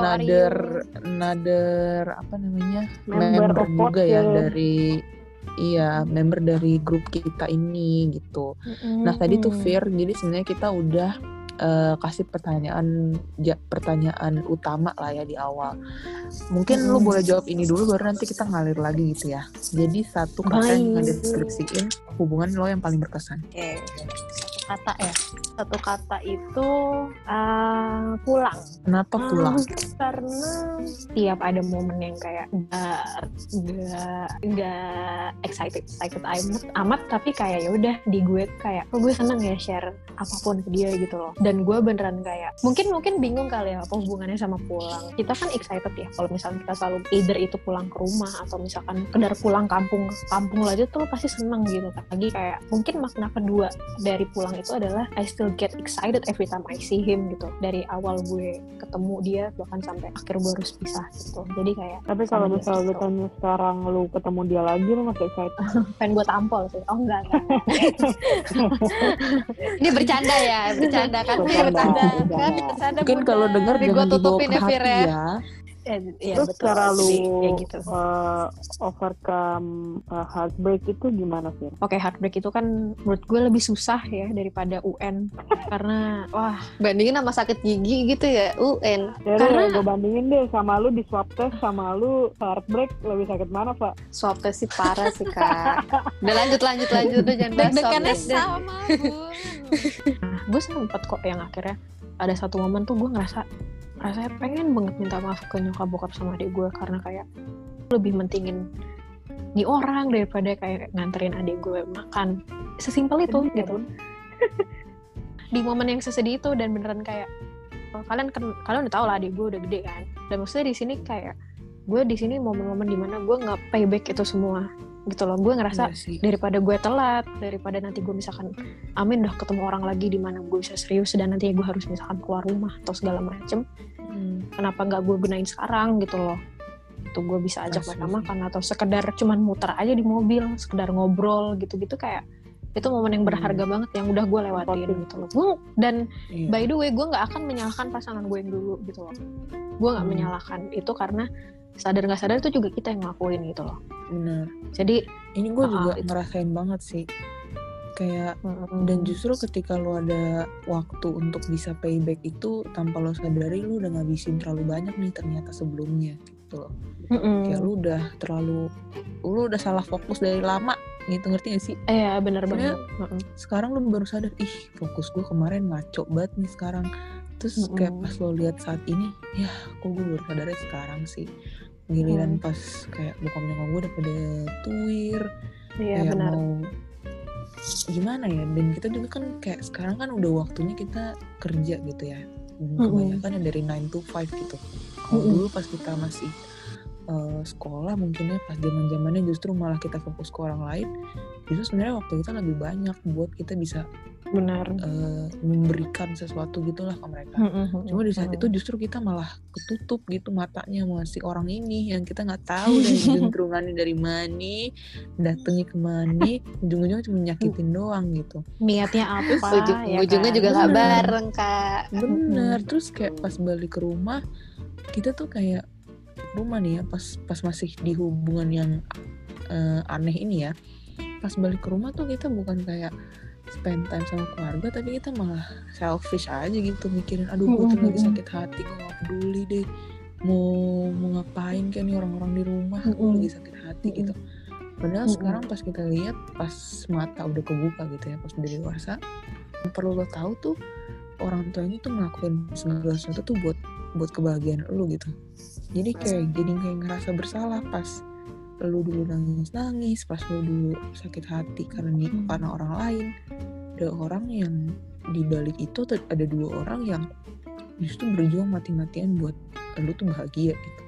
another another apa namanya Member member, juga ya dari iya member dari grup kita ini gitu. Nah tadi tuh Fir, jadi sebenarnya kita udah eh, kasih pertanyaan ja- pertanyaan utama lah ya di awal. Mungkin lu Mm. boleh jawab ini dulu baru nanti kita ngalir lagi gitu ya. Jadi satu kata yang Baik. ngedeskripsiin hubungan lo yang paling berkesan. Oke, satu kata ya. Satu kata itu uh, pulang. Kenapa Ah, pulang? karena tiap ada momen yang kayak nggak nggak nggak excited excited amat, amat tapi kayak ya udah di gue kayak oh gue seneng ya share apa pun ke dia gitu loh dan gue beneran kayak mungkin mungkin bingung kali ya apa hubungannya sama pulang kita kan excited ya kalau misalnya kita selalu either itu pulang ke rumah atau misalkan kedar pulang kampung kampung aja tuh pasti seneng gitu lagi kayak mungkin makna kedua dari pulang itu adalah I still get excited every time I see him gitu dari awal gue ketemu dia bahkan sampai akhir gue harus pisah gitu jadi kayak Tapi kalau Sama dia misalnya gitu. ditanya sekarang lu ketemu dia lagi lu masih excited. pengen gue tampol sih oh enggak, enggak. Ini bercanda ya, bercanda kan? Bercanda, Bercanda, bercanda. kan? Bercanda Mungkin kalau denger Ini jangan dibawa tutupin ya, hati ya. Ya. Eh, iya, Terus betul. cara lu Jadi, kayak gitu uh, overcome uh, heartbreak itu gimana sih? Oke, heartbreak itu kan menurut gue lebih susah ya daripada UN karena wah Bandingin sama sakit gigi gitu ya, UN. Ya Karena- gue bandingin deh sama lu di swab test sama lu heartbreak lebih sakit mana Pak? Swab test sih parah sih, Kak. Udah lanjut, lanjut, lanjut. Udah jangan bahas swab Deg-degannya test deh. sama, Bu. gue sempet kok yang akhirnya ada satu momen tuh gue ngerasa rasanya pengen banget minta maaf ke nyokap bokap sama adik gue karena kayak lebih mentingin di orang daripada kayak nganterin adik gue makan. Sesimpel itu ya, gitu. Di momen yang sesedih itu dan beneran kayak oh, kalian kalian udah tau lah adik gue udah gede kan. Dan maksudnya di sini kayak gue di sini momen-momen di mana gue nggak payback itu semua gitu loh gue ngerasa Iya daripada gue telat daripada nanti gue misalkan amin udah ketemu orang lagi di mana gue bisa serius dan nanti gue harus misalkan keluar rumah atau segala macem Hmm. kenapa nggak gue gunain sekarang gitu loh itu gue bisa ajak mereka sih. makan atau sekedar cuman muter aja di mobil sekedar ngobrol gitu-gitu kayak itu momen yang berharga banget yang udah gue lewatin gitu loh dan Iya. by the way gue nggak akan menyalahkan pasangan gue yang dulu gitu loh gue nggak Hmm. menyalahkan itu karena sadar nggak sadar itu juga kita yang ngelakuin gitu loh Bener. jadi Ini gue Ah, juga itu. ngerasain banget sih. Kayak mm, dan justru ketika lo ada waktu untuk bisa payback itu tanpa lo sadari lo udah ngabisin terlalu banyak nih ternyata sebelumnya gitu loh. mm-mm. Kayak lo udah terlalu lo udah salah fokus dari lama gitu ngerti gak sih? Iya bener Sebenarnya banget. Mm-mm. Sekarang lo baru sadar ih fokus gue kemarin ngaco banget nih sekarang. Terus kayak Mm-mm. pas lo lihat saat ini ya kok gue baru sadarnya sekarang sih. Giliran Mm. pas kayak bokap nyokap gue udah pada tuir Iya kayak benar. mau gimana ya dan kita juga kan kayak sekarang kan udah waktunya kita kerja gitu ya Dan Mm-mm. kebanyakan yang dari 9 to 5 gitu kalau Mm-mm. dulu pas kita masih eh, sekolah mungkin ya pas zaman zamannya justru malah kita fokus ke orang lain justru sebenarnya waktu kita lebih banyak buat kita bisa Benar. eh, memberikan sesuatu gitulah ke mereka Mm-mm. Cuma di saat itu justru kita malah ketutup gitu matanya sama si orang ini yang kita nggak tahu dari jentrungannya dari mana, datengnya ke mana, ujung-ujungnya cuma nyakitin doang gitu. niatnya apa Ujung, ya ujungnya kan? juga nggak bareng, Kak. Bener. Terus kayak pas balik ke rumah kita tuh kayak rumah nih ya pas pas masih di hubungan yang eh, aneh ini ya. Pas balik ke rumah tuh kita bukan kayak spend time sama keluarga tapi kita malah selfish aja gitu mikirin aduh gue tuh lagi sakit hati gue gak peduli deh mau mau ngapain kan nih orang-orang di rumah gue lagi sakit hati gitu. Padahal sekarang pas kita lihat pas mata udah kebuka gitu ya pas udah dewasa yang perlu lo tahu tuh orang tua ini tuh ngelakuin segala sesuatu tuh buat buat kebahagiaan lo gitu. Jadi kayak jadi kayak ngerasa bersalah pas lu dulu nangis nangis pas lu dulu sakit hati karena Hmm. karena orang lain ada orang yang di balik itu ada dua orang yang justru berjuang mati-matian buat lu tuh bahagia gitu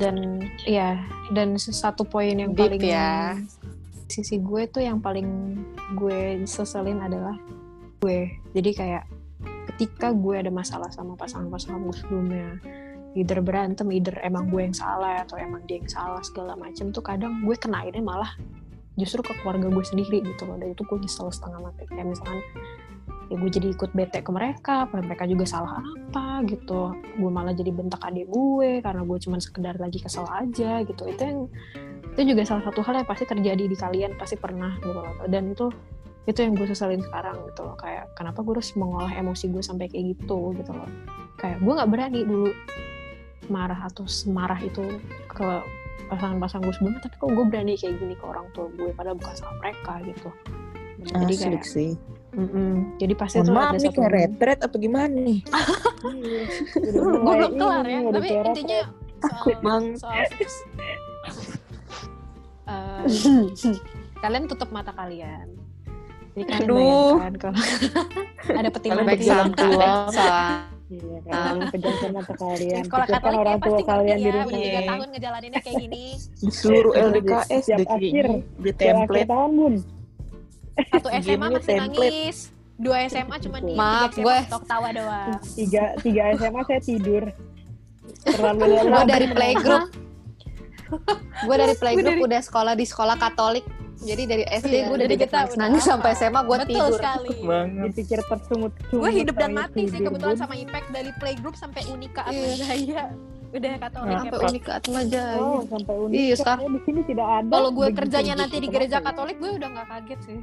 dan ya dan satu poin yang Deep paling ya. sisi gue tuh yang paling gue seselin adalah gue jadi kayak ketika gue ada masalah sama pasangan-pasangan gue sebelumnya either berantem either emang gue yang salah atau emang dia yang salah segala macem tuh kadang gue kenainnya malah justru ke keluarga gue sendiri gitu loh. Dan itu gue nyesel setengah mati. Kayak misalkan ya gue jadi ikut bete ke mereka apa mereka juga salah apa gitu. Gue malah jadi bentak adik gue karena gue cuman sekedar lagi kesel aja gitu. Itu yang itu juga salah satu hal yang pasti terjadi di kalian pasti pernah gitu loh. Dan itu itu yang gue sesalin sekarang gitu loh. Kayak kenapa gue harus mengolah emosi gue sampai kayak gitu gitu loh. Kayak gue nggak berani dulu marah atau semarah itu ke pasangan-pasangan gue sebelumnya tapi kok gue berani kayak gini ke orang tua gue padahal bukan salah mereka gitu jadi Asli kayak sih. mm-mm. jadi pasti Mohon tuh maaf ada nih satu kayak retret apa gimana nih? Udah gue mulai belum kelar ya tapi intinya Takut soal banget. soal Eh, kalian tutup mata kalian jadi kalian Aduh. bayangkan kalau ada petilan Kalian Baik Jalan sangka, Iya, kan pejamkan mata kalian. sekolah Katolik orang ya tua pasti kalian ngerti di ya rumah. udah tiga Iya. tahun ngejalaninnya kayak gini Di seluruh LDKS siap deh akhir. Di template. tahun bun. satu SMA masih template. nangis dua SMA cuma di Maaf, tiga gue. SMA tok tawa doang Tiga, tiga SMA saya tidur. Terlalu Gue lelah. dari playgroup. gue dari playgroup udah sekolah di sekolah Katolik. Jadi dari SD Iya, gue udah diajak kita nangis, sampai SMA gue betul tidur. sekali banget. Dipikir tersungut-sungut. gue hidup dan mati sih kebetulan sama Impact dari playgroup sampai Unika Iya. Atma Jaya udah Katolik ya Sampai Pak. unik Atma Jaya. Oh, sampai unik. Iya, sekarang- Di sini tidak ada. kalau gue kerjanya nanti di gereja? Katolik gue udah nggak kaget sih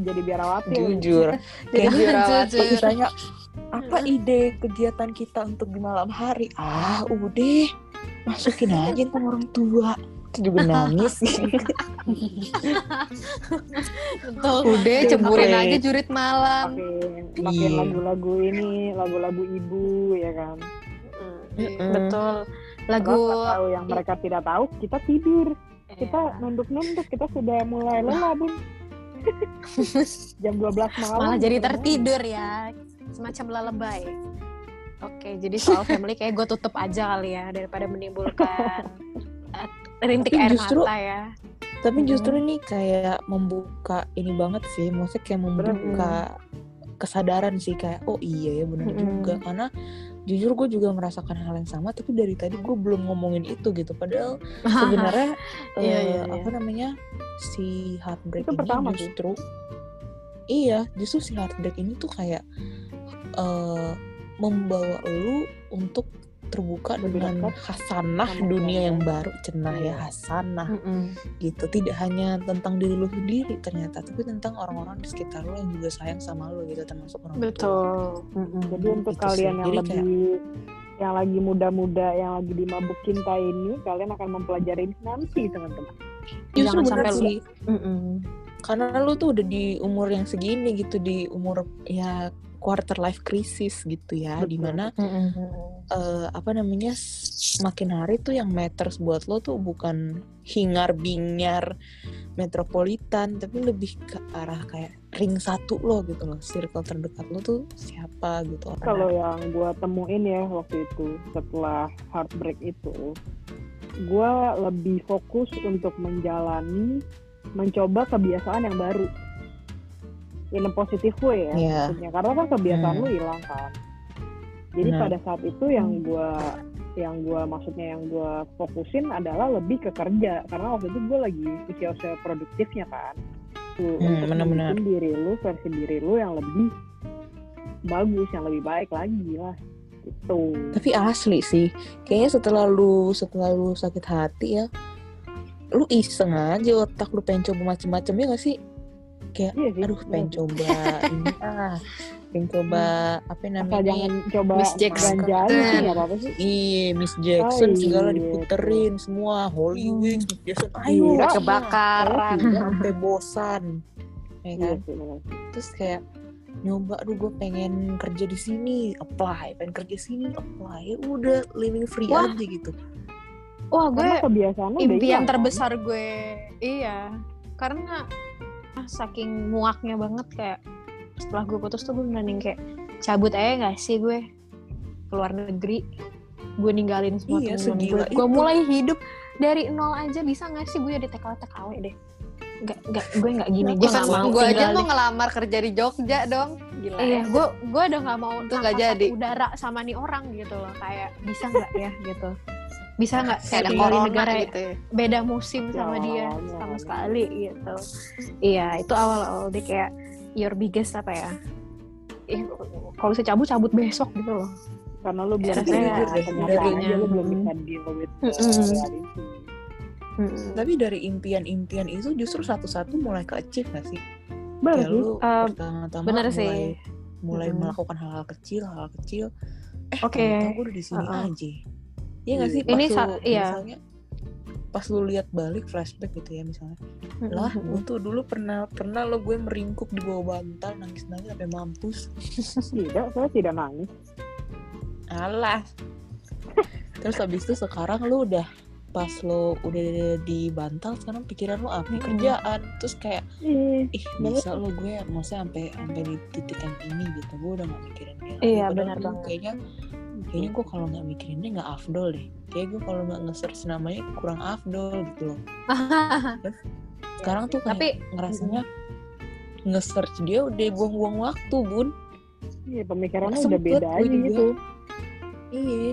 Jadi biarawati. Jujur. Jadi. Pas ditanya apa ide kegiatan kita untuk di malam hari? Ah, udah masukin aja tentang orang tua. Juga nangis. betul Udah ceburin aja jurit malam. Pakai pakai Iya. lagu-lagu ini, lagu-lagu ibu ya kan. Betul lagu tahu yang mereka tidak tahu, kita tidur. Kita Iya. nunduk-nunduk, kita sudah mulai lelah, Bun. Jam 12 malam. malah jadi kita tertidur ya semacam lelebay oke jadi soal family kayak gue tutup aja kali ya daripada menimbulkan rintik Tapi air justru- mata ya Tapi justru ini kayak membuka ini banget sih, maksudnya kayak membuka kesadaran sih kayak oh iya ya benar Mm-mm. juga karena jujur gue juga merasakan hal yang sama tapi dari tadi gue belum ngomongin itu gitu padahal sebenarnya Iya, eh, iya, iya. apa namanya si heartbreak Itu ini pertama sih. justru iya justru si heartbreak ini tuh kayak eh, membawa lu untuk terbuka dengan hasanah sama dunia yang baru cenah ya Iya. hasanah Mm-mm. gitu tidak hanya tentang diri lu sendiri ternyata tapi tentang orang-orang di sekitar lu yang juga sayang sama lu gitu termasuk orang tua betul Mm-mm. Jadi untuk Gitu kalian sih. yang Jadi lebih yang lagi muda-muda, yang lagi dimabuk cinta ini, kalian akan mempelajari nanti, teman-teman. justru Jangan sampai lu- sih Mm-mm. karena lu tuh udah di umur yang segini gitu di umur ya quarter life crisis gitu ya Betul. di mana Mm-mm. eh, apa namanya makin hari tuh yang matters buat lo tuh bukan hingar bingar metropolitan tapi lebih ke arah kayak ring satu lo gitu loh circle terdekat lo tuh siapa gitu Kalau yang gue temuin ya waktu itu setelah heartbreak itu, gue lebih fokus untuk menjalani, mencoba kebiasaan yang baru. In a positive way ya, Iya. maksudnya. Karena kan kebiasaan Hmm. lu hilang kan. Jadi Benar. pada saat itu yang gue yang gue maksudnya yang gue fokusin adalah lebih ke kerja karena waktu itu gue lagi usia-usia produktifnya kan Tuh, Hmm, untuk benar-benar. membuat diri lu versi diri lu yang lebih bagus yang lebih baik lagi lah gitu tapi asli sih kayaknya setelah lu setelah lu sakit hati ya lu iseng aja otak lu pengen coba macem-macem ya gak sih kayak iya sih aduh pengen benar. coba ini ah pengen coba apa asal namanya jangan coba Miss Jackson. sih nggak apa-apa sih Iya, Miss Jackson Oh, segala iya, diputerin semua Holy Hmm. Wings, Miss Jackson, Iya. ayo semua. Kebakaran. Udah sampai bosan, ya iya kan? benar. Terus kayak nyoba, aduh gue pengen kerja di sini, apply, pengen kerja sini, apply, ya udah living free Wah. aja gitu. wah gue kebiasaan impian kan? terbesar gue iya karena saking muaknya banget kayak setelah gue putus tuh gue mending kayak cabut aja nggak sih gue keluar negeri gue ninggalin semua Iya, temen gue gue mulai hidup dari nol aja bisa nggak sih gue jadi TKW TKW deh nggak nggak gue nggak gini gue nggak mau gue aja mau ngelamar kerja di Jogja dong. Gila Iya, ya. gue gue udah nggak mau Itu nggak jadi. udara sama nih orang gitu loh. Kayak bisa nggak ya gitu? Bisa nggak Kayak di corona negara gitu ya. beda musim Ya, sama dia sama awalnya. sekali gitu. Iya, itu awal-awal dia kayak your biggest apa ya? ih, kalau bisa cabut cabut besok gitu loh karena belum deh, kenyataan dari- aja lu belum bisa deal with uh, Mm-mm. reality. Mm-mm. Tapi dari impian-impian itu justru satu-satu mulai ke achieve gak sih? Sih. lu Eh, pertama-tama mulai, sih. mulai Mm-mm. melakukan hal-hal kecil, hal-hal kecil. Eh, Oke. ternyata gue udah di sini Uh-uh. aja. Iya gak sih? Ini Pas sa- lu, iya. misalnya, pas lu lihat balik flashback gitu ya misalnya. Mm-mm. Lah, gue tuh dulu pernah pernah lo gue meringkuk di bawah bantal nangis-nangis sampai mampus. Tidak, saya tidak nangis. Alah. Terus habis itu sekarang lu udah pas lo udah di bantal sekarang pikiran lo apa Mm-mm. kerjaan terus kayak Ih, ih bisa lo gue maksudnya sampai sampai di titik yang ini gitu gue udah gak mikirin dia. Iya, benar banget. kayaknya kayaknya gue kalau nggak mikirin dia nggak afdol deh. Kayak gue kalau nggak nge-search namanya kurang afdol gitu loh. Sekarang tuh kayak Tapi- ngerasanya nge-search dia udah buang-buang waktu bun. Iya pemikirannya udah beda gue aja gitu. iya.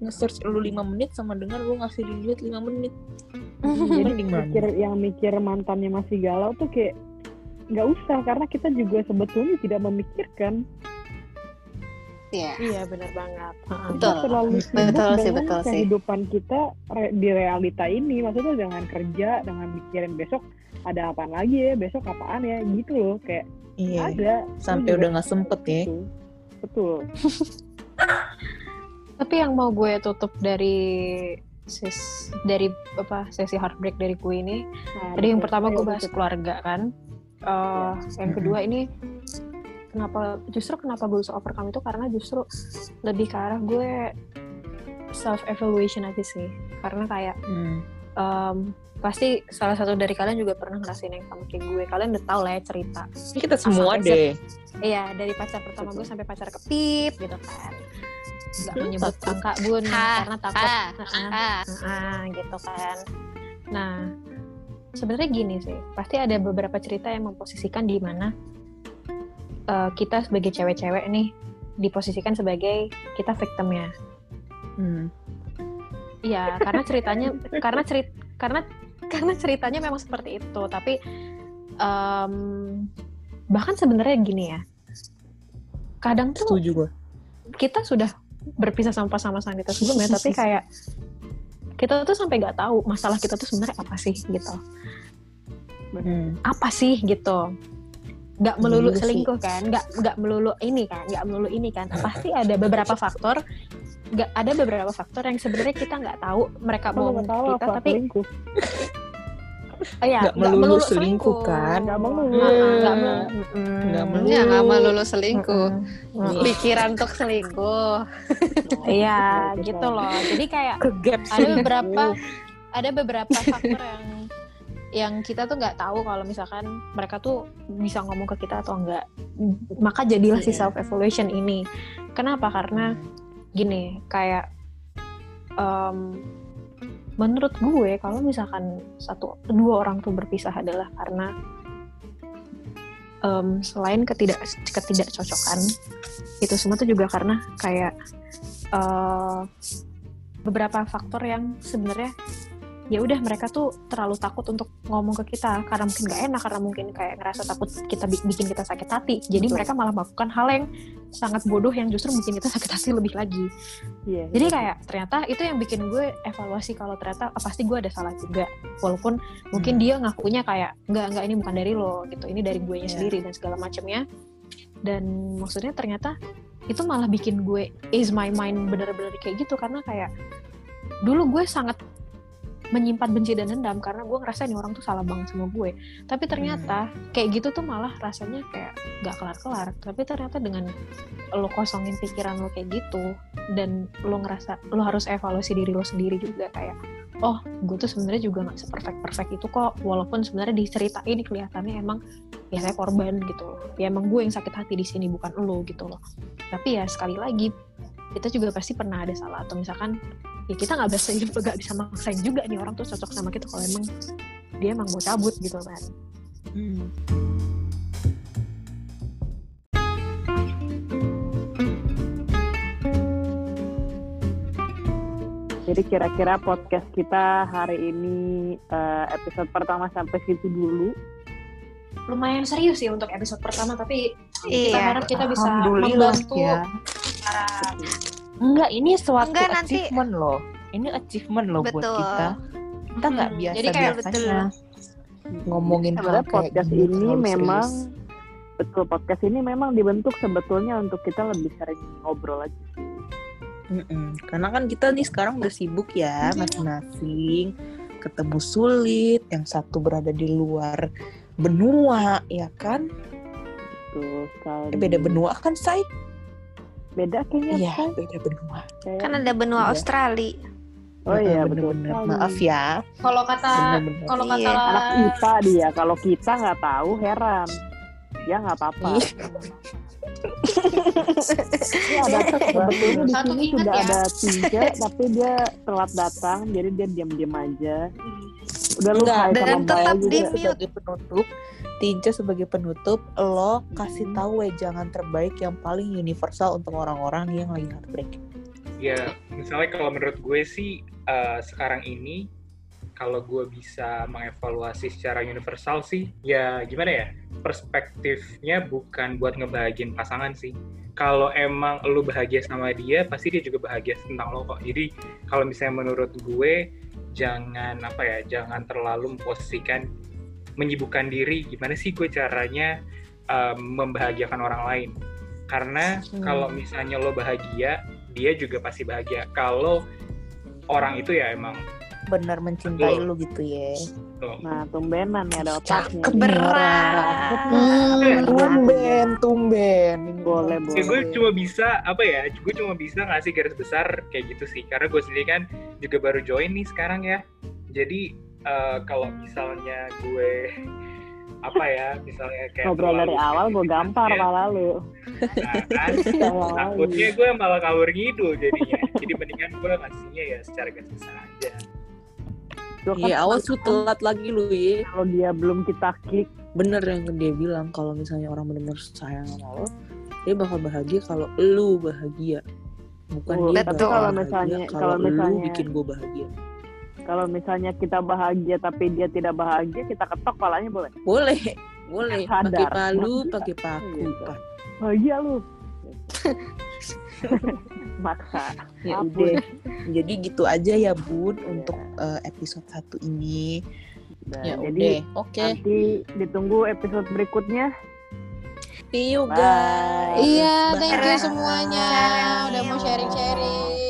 Nge-search lu 5 menit sama dengan lu ngasih duit 5 menit. Jadi Mending mana? mikir yang mikir mantannya masih galau tuh kayak nggak usah karena kita juga sebetulnya tidak memikirkan Iya. iya benar banget Heeh. Betul. kita terlalu sibuk Betul sih, dengan betul sih. kehidupan kita re- di realita ini maksudnya dengan kerja dengan mikirin besok ada apaan lagi ya besok apaan ya gitu loh kayak iya ada sampai udah nggak sempet ya gitu. betul Tapi yang mau gue tutup dari sis dari apa sesi heartbreak dari gue ini, Nah, tadi yang pertama gue bahas betul. keluarga kan. Eh, yang kedua ini kenapa justru kenapa gue bisa overcome itu karena justru lebih ke arah gue self evaluation aja sih. Karena kayak Hmm. em, pasti salah satu dari kalian juga pernah ngerasain yang sama kayak gue. Kalian udah tau lah ya cerita. ini kita semua deh Iya, dari pacar pertama gue sampai pacar kepip gitu kan. Gak Hmm, menyebut angka bun Ha, karena takut Ah, Heeh. ah. Ah, gitu kan. Nah, sebenarnya gini sih, pasti ada beberapa cerita yang memposisikan di mana eh, kita sebagai cewek-cewek nih diposisikan sebagai kita victimnya. Hmm. Iya, karena ceritanya karena cerit karena karena ceritanya memang seperti itu, tapi em, bahkan sebenarnya gini ya. Kadang tuh setuju gue kita sudah berpisah sama pasangan kita sebelumnya tapi kayak kita tuh sampai nggak tahu masalah kita tuh sebenarnya apa sih gitu Hmm. apa sih gitu nggak melulu Iya sih. selingkuh kan nggak nggak melulu ini kan nggak melulu ini kan pasti ada beberapa faktor nggak ada beberapa faktor yang sebenarnya kita nggak tahu mereka mau tahu kita apa tapi selingkuh oh ya, Nggak melulu selingkuh kan? Nggak melulu. Heeh, nggak melulu melulu. Ya nggak mau lulus selingkuh. Mm-mm. Pikiran untuk selingkuh. iya Gitu loh jadi kayak ada beberapa ada beberapa faktor yang yang kita tuh nggak tahu kalau misalkan mereka tuh bisa ngomong ke kita atau enggak maka jadilah si Iya. self evaluation ini. Kenapa? Karena gini kayak em, menurut gue kalau misalkan satu dua orang tuh berpisah adalah karena em, selain ketidak ketidakcocokan itu semua tuh juga karena kayak eh, beberapa faktor yang sebenarnya ya udah mereka tuh terlalu takut untuk ngomong ke kita karena mungkin gak enak karena mungkin kayak ngerasa takut kita bi- bikin kita sakit hati jadi Betul. mereka malah melakukan hal yang sangat bodoh yang justru bikin kita sakit hati lebih lagi Iya. jadi kayak ternyata itu yang bikin gue evaluasi kalau ternyata ah, pasti gue ada salah juga walaupun mungkin Hmm. dia ngakunya kayak nggak nggak ini bukan dari lo gitu ini dari gue Iya. sendiri dan segala macamnya dan maksudnya ternyata itu malah bikin gue is my mind bener-bener kayak gitu karena kayak dulu gue sangat menyimpan benci dan dendam karena gue ngerasa ini orang tuh salah banget sama gue. Tapi ternyata kayak gitu tuh malah rasanya kayak nggak kelar-kelar. Tapi ternyata dengan lo kosongin pikiran lo kayak gitu dan lo ngerasa lo harus evaluasi diri lo sendiri juga kayak oh gue tuh sebenarnya juga nggak seperfect perfect itu kok. Walaupun sebenarnya diceritain kelihatannya emang ya saya korban gitu loh. Ya emang gue yang sakit hati di sini bukan lo gitu loh. Tapi ya sekali lagi kita juga pasti pernah ada salah atau misalkan ya kita nggak bisa nggak bisa maksain juga nih orang tuh cocok sama kita kalau emang dia emang mau cabut gitu kan Hmm. Jadi kira-kira podcast kita hari ini eh, episode pertama sampai situ dulu. lumayan serius sih untuk episode pertama tapi kita Iya. harap kita bisa membantu ya. para Enggak, ini suatu Enggak, nanti- achievement loh. Ini achievement loh buat Betul. kita. Kita nggak Hmm, biasa jadi kayak biasanya ngomongin hal kayak podcast gini ini memang serius. betul podcast ini memang dibentuk sebetulnya untuk kita lebih sering ngobrol aja. Mm-mm. Karena kan kita nih sekarang udah sibuk ya masing-masing, ketemu sulit, yang satu berada di luar benua, ya kan? Betul sekali. Eh, beda benua kan, Say? Beda kayaknya. Iya, Say. beda benua. Kayak- Kan ada benua Iya. Australia. Oh iya sekali. Maaf ya. kalau kata kalau kata Iya. Anak kita dia, kalau kita nggak tahu heran. Ya nggak apa-apa. Iya. Ini ada sebetulnya di Satu sini ingat sudah ya. ada Tinja, tapi dia telat datang, jadi dia diam-diam aja. Udah lu Enggak, hai dan tetap juga. di- sebagai penutup, Tinja sebagai penutup, lo kasih tahu wejangan terbaik yang paling universal untuk orang-orang yang lagi heartbreak. Ya, misalnya kalau menurut gue sih eh, sekarang ini kalau gue bisa mengevaluasi secara universal sih, ya gimana ya? Perspektifnya bukan buat ngebahagiin pasangan sih. Kalau emang lu bahagia sama dia, pasti dia juga bahagia tentang lo kok. Jadi kalau misalnya menurut gue, jangan apa ya, jangan terlalu memposisikan menyibukkan diri. Gimana sih gue caranya eh, membahagiakan orang lain? Karena Hmm. kalau misalnya lo bahagia, dia juga pasti bahagia. Kalau orang itu ya emang Benar mencintai Betul. lu gitu ya. tuh. Nah, tumbenan nih ada otaknya. Cakep nih Berat. orang. Tumben, tumben. Boleh, Ya, gue boleh. cuma bisa apa ya? Gue cuma bisa ngasih garis besar kayak gitu sih. Karena gue sendiri kan juga baru join nih sekarang ya. Jadi eh, kalau misalnya gue apa ya, misalnya kayak Ngobrol dari awal gue gampar ya, malah lu. nah, kan, takutnya gue malah kabur ngidul jadinya. Jadi mendingan gue ngasihnya ya secara garis besar aja. Kan Iya, awas lu telat lagi lu ya. kalau dia belum kita klik Bener yang dia bilang kalau misalnya orang benar-benar sayang sama lo, dia bakal bahagia kalau lu bahagia. Bukan Betul. dia bakal Kalau misalnya- kalau, kalau lu misalnya- bikin gue bahagia. Kalau misalnya kita bahagia tapi dia tidak bahagia kita ketok palanya boleh Boleh, boleh. Pakai palu, pakai paku. Iya. Pak. bahagia lu maksa Ya udah. Jadi gitu aja ya Bun Iya. untuk eh, episode satu ini. Ya jadi udah. Oke. nanti ditunggu episode berikutnya See you Bye. guys. Iya, Bye. thank you semuanya udah mau sharing-sharing.